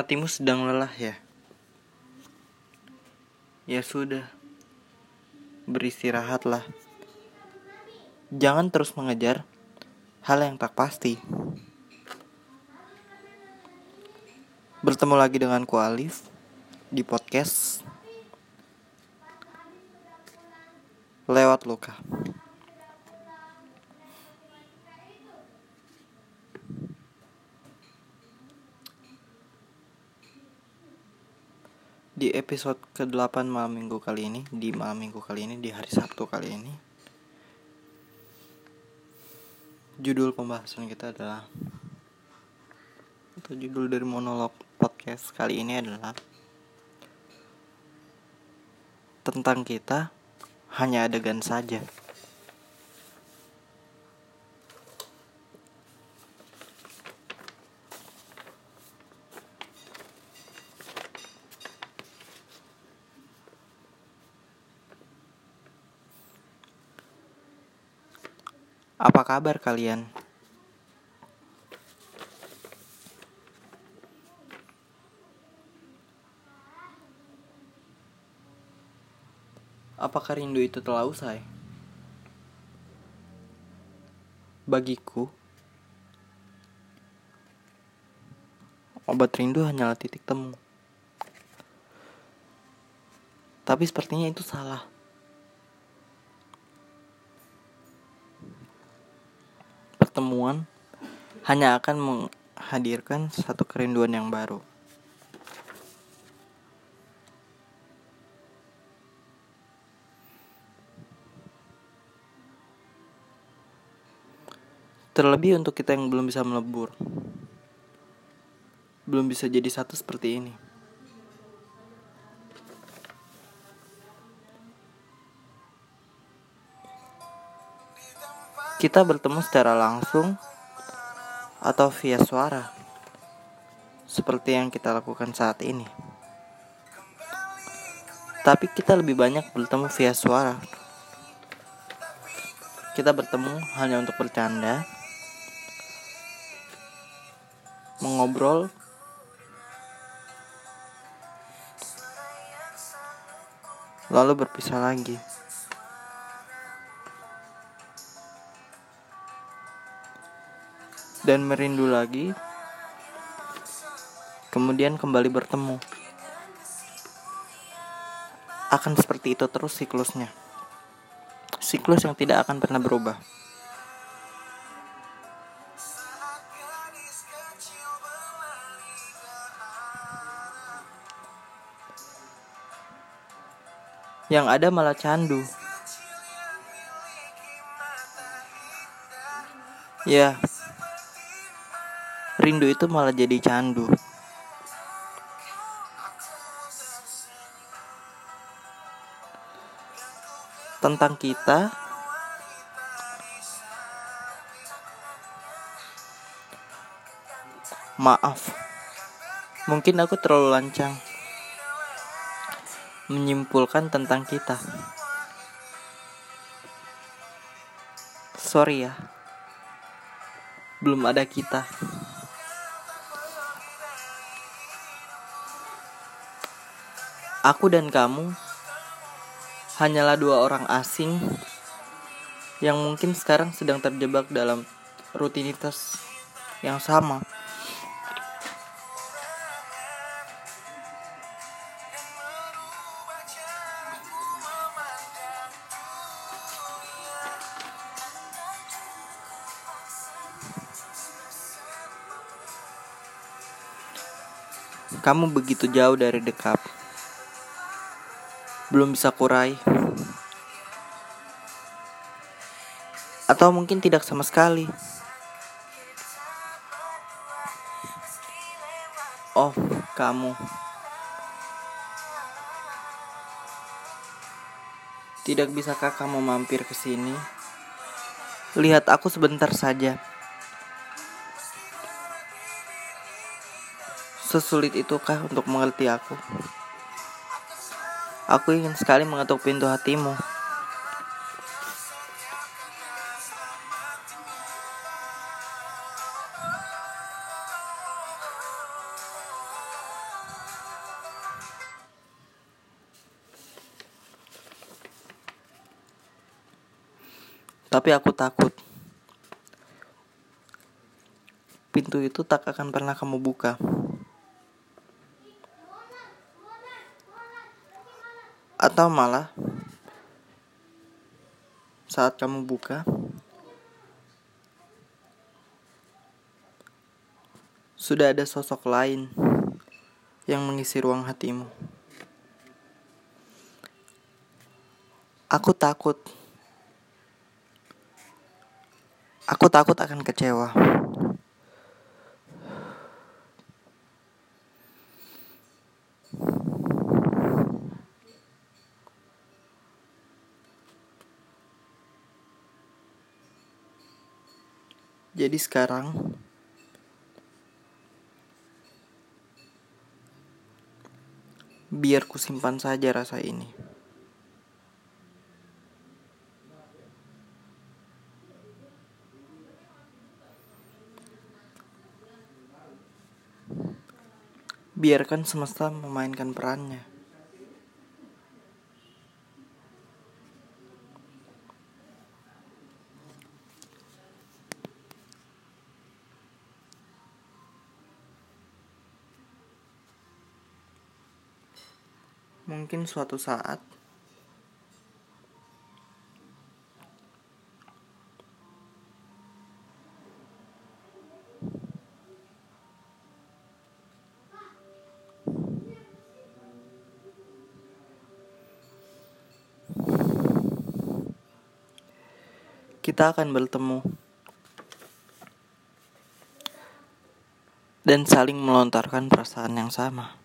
Hatimu sedang lelah ya? Ya sudah, beristirahatlah. Jangan terus mengejar hal yang tak pasti. Bertemu lagi dengan ku Alif di podcast Lewat Luka. Di episode ke-8 malam minggu kali ini Di malam minggu kali ini Di hari Sabtu kali ini Judul pembahasan kita adalah Atau judul dari monolog podcast kali ini adalah Tentang kita Hanya adegan saja Apa kabar kalian? Apakah rindu itu telah usai? Bagiku, obat rindu hanyalah titik temu. Tapi sepertinya itu salah. Pertemuan hanya akan menghadirkan satu kerinduan yang baru. Terlebih untuk kita yang belum bisa melebur. Belum bisa jadi satu seperti ini. Kita bertemu secara langsung atau via suara, seperti yang kita lakukan saat ini. Tapi kita lebih banyak bertemu via suara. Kita bertemu hanya untuk bercanda, mengobrol, lalu berpisah lagi. Dan merindu lagi, kemudian kembali bertemu. Akan seperti itu terus siklusnya. Siklus yang tidak akan pernah berubah. Yang ada malah candu. Ya, rindu itu malah jadi candu. Tentang kita Maaf Mungkin aku terlalu lancang Menyimpulkan tentang kita Sorry ya Belum ada kita Aku dan kamu hanyalah dua orang asing yang mungkin sekarang sedang terjebak dalam rutinitas yang sama. Kamu begitu jauh dari dekat belum bisa kurai. Atau mungkin tidak sama sekali. Oh, kamu. Tidak bisakah kamu mampir ke sini? Lihat aku sebentar saja. Sesulit itukah untuk mengerti aku? Aku ingin sekali mengetuk pintu hatimu. Tapi aku takut. Pintu itu tak akan pernah kamu buka. Atau malah saat kamu buka sudah ada sosok lain yang mengisi ruang hatimu. Aku takut. Aku takut akan kecewa. Jadi sekarang biar ku simpan saja rasa ini. Biarkan semesta memainkan perannya. Mungkin suatu saat kita akan bertemu dan saling melontarkan perasaan yang sama.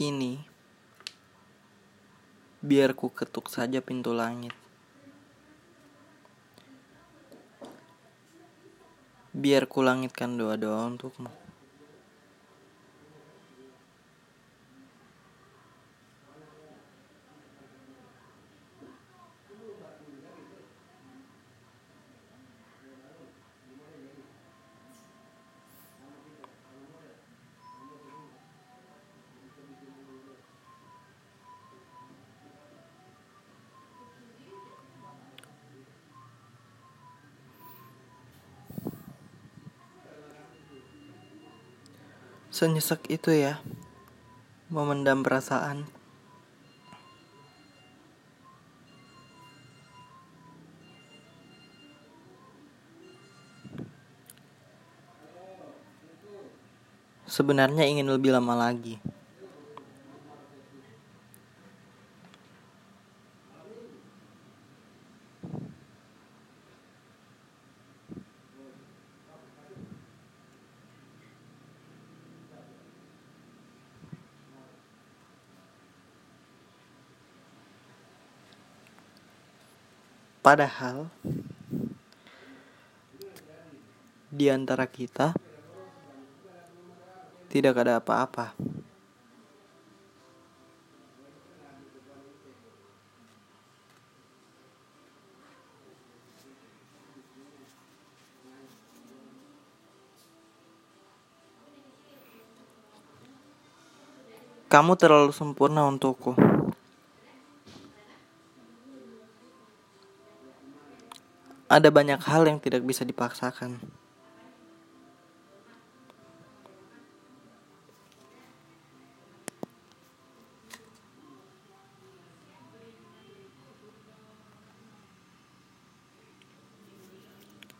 Kini, biar ku ketuk saja pintu langit. Biar ku langitkan doa-doa untukmu. Senyesek itu ya, memendam perasaan. Sebenarnya ingin lebih lama lagi. Padahal di antara kita tidak ada apa-apa. Kamu terlalu sempurna untukku. Ada banyak hal yang tidak bisa dipaksakan.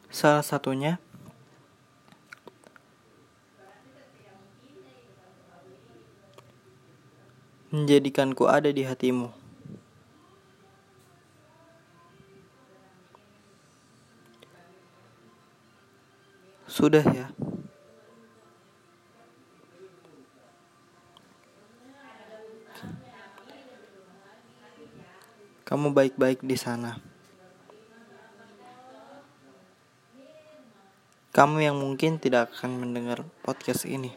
Salah satunya menjadikanku ada di hatimu. Sudah ya. kamu baik-baik di sana. Kamu yang mungkin tidak akan mendengar podcast ini.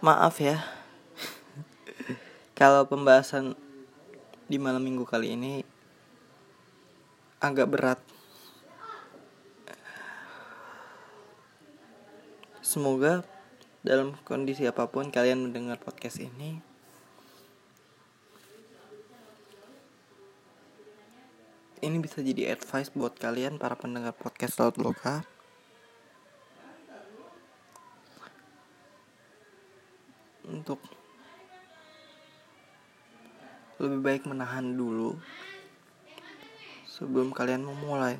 Maaf ya, kalau pembahasan di malam minggu kali ini agak berat. Semoga dalam kondisi apa pun kalian mendengar podcast ini ini bisa jadi advice buat kalian para pendengar podcast Laut Loka untuk lebih baik menahan dulu sebelum kalian memulai.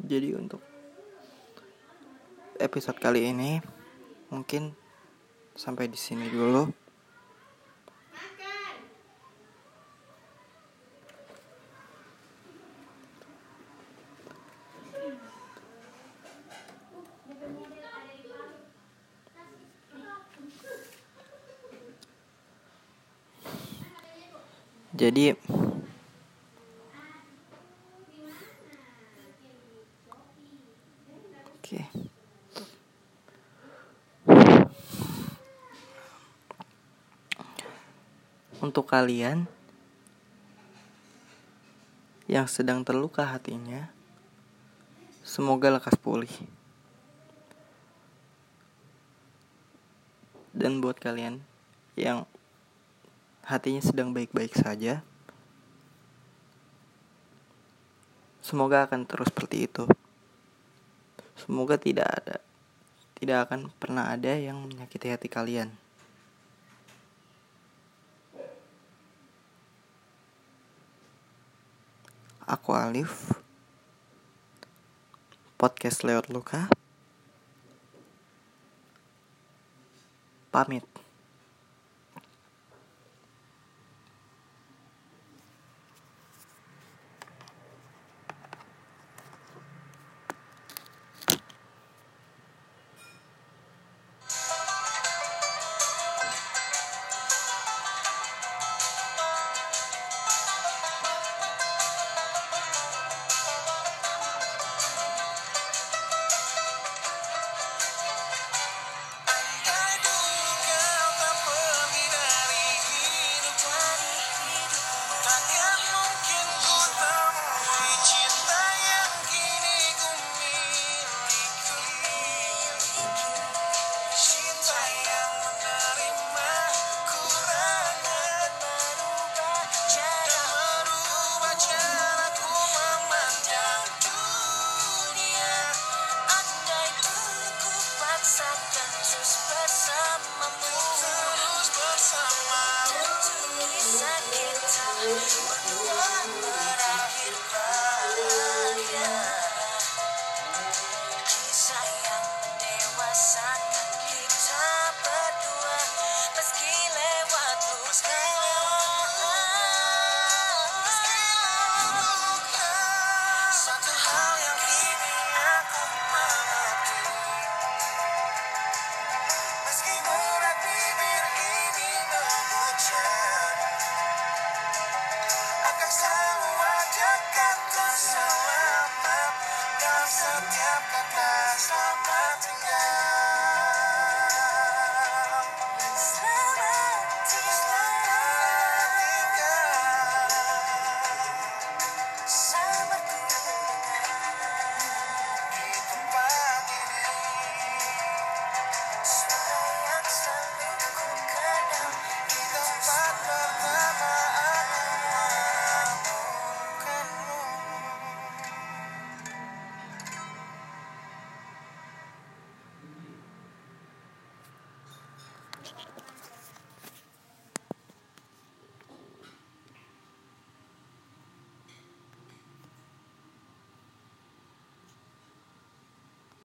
Jadi untuk episode kali ini mungkin sampai di sini dulu. Oke. Untuk kalian yang sedang terluka hatinya, semoga lekas pulih. Dan buat kalian yang hatinya sedang baik-baik saja, semoga akan terus seperti itu. Semoga tidak ada tidak akan pernah ada yang menyakiti hati kalian. Aku Alif. Podcast lewat luka. Pamit.